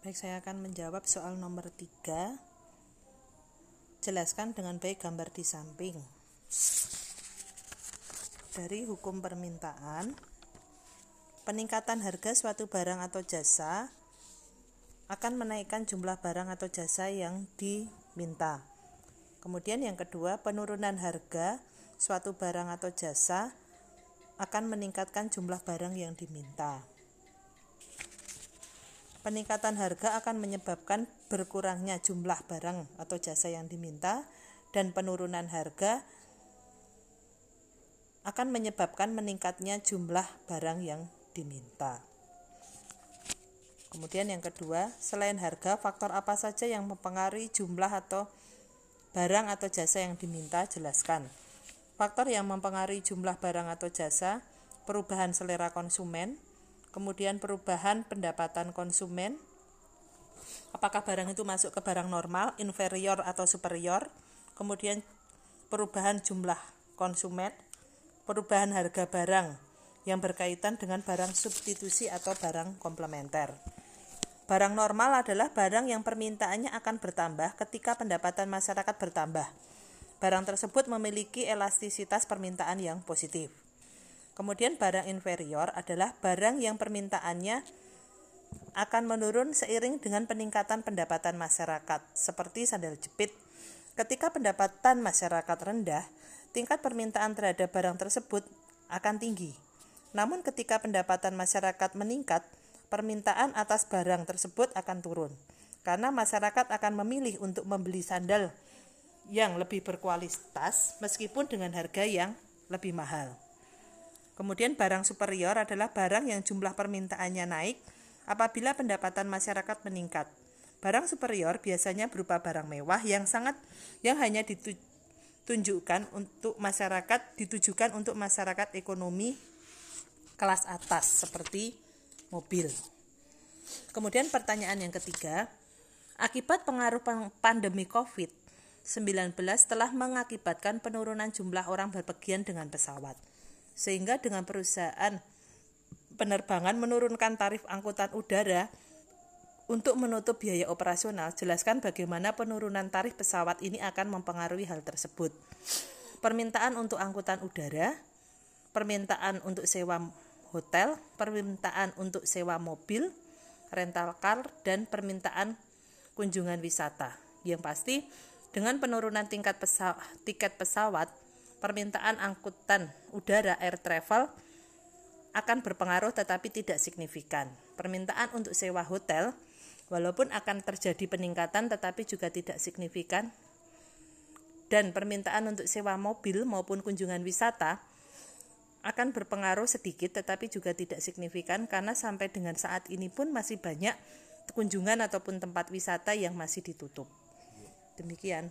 Baik, saya akan menjawab soal nomor 3. Jelaskan dengan baik gambar di samping. Dari hukum permintaan, peningkatan harga suatu barang atau jasa akan menaikkan jumlah barang atau jasa yang diminta. Kemudian yang kedua, penurunan harga suatu barang atau jasa akan meningkatkan jumlah barang yang diminta. Peningkatan harga akan menyebabkan berkurangnya jumlah barang atau jasa yang diminta dan penurunan harga akan menyebabkan meningkatnya jumlah barang yang diminta. Kemudian yang kedua, selain harga, faktor apa saja yang mempengaruhi jumlah atau barang atau jasa yang diminta? Jelaskan. Faktor yang mempengaruhi jumlah barang atau jasa, perubahan selera konsumen, kemudian perubahan pendapatan konsumen, apakah barang itu masuk ke barang normal, inferior atau superior, kemudian perubahan jumlah konsumen, perubahan harga barang yang berkaitan dengan barang substitusi atau barang komplementer. Barang normal adalah barang yang permintaannya akan bertambah ketika pendapatan masyarakat bertambah. Barang tersebut memiliki elastisitas permintaan yang positif. Kemudian barang inferior adalah barang yang permintaannya akan menurun seiring dengan peningkatan pendapatan masyarakat, seperti sandal jepit. Ketika pendapatan masyarakat rendah, tingkat permintaan terhadap barang tersebut akan tinggi. Namun ketika pendapatan masyarakat meningkat, permintaan atas barang tersebut akan turun. Karena masyarakat akan memilih untuk membeli sandal yang lebih berkualitas meskipun dengan harga yang lebih mahal. Kemudian barang superior adalah barang yang jumlah permintaannya naik apabila pendapatan masyarakat meningkat. Barang superior biasanya berupa barang mewah yang sangat yang hanya ditunjukkan untuk masyarakat ditujukan untuk masyarakat ekonomi kelas atas seperti mobil. Kemudian pertanyaan yang ketiga, akibat pengaruh pandemi COVID-19 telah mengakibatkan penurunan jumlah orang berpergian dengan pesawat sehingga dengan perusahaan penerbangan menurunkan tarif angkutan udara untuk menutup biaya operasional, jelaskan bagaimana penurunan tarif pesawat ini akan mempengaruhi hal tersebut. Permintaan untuk angkutan udara, permintaan untuk sewa hotel, permintaan untuk sewa mobil, rental car, dan permintaan kunjungan wisata. Yang pasti, dengan penurunan tingkat pesawat, tiket pesawat, permintaan angkutan udara air travel akan berpengaruh tetapi tidak signifikan. Permintaan untuk sewa hotel walaupun akan terjadi peningkatan tetapi juga tidak signifikan. Dan permintaan untuk sewa mobil maupun kunjungan wisata akan berpengaruh sedikit tetapi juga tidak signifikan karena sampai dengan saat ini pun masih banyak kunjungan ataupun tempat wisata yang masih ditutup. Demikian.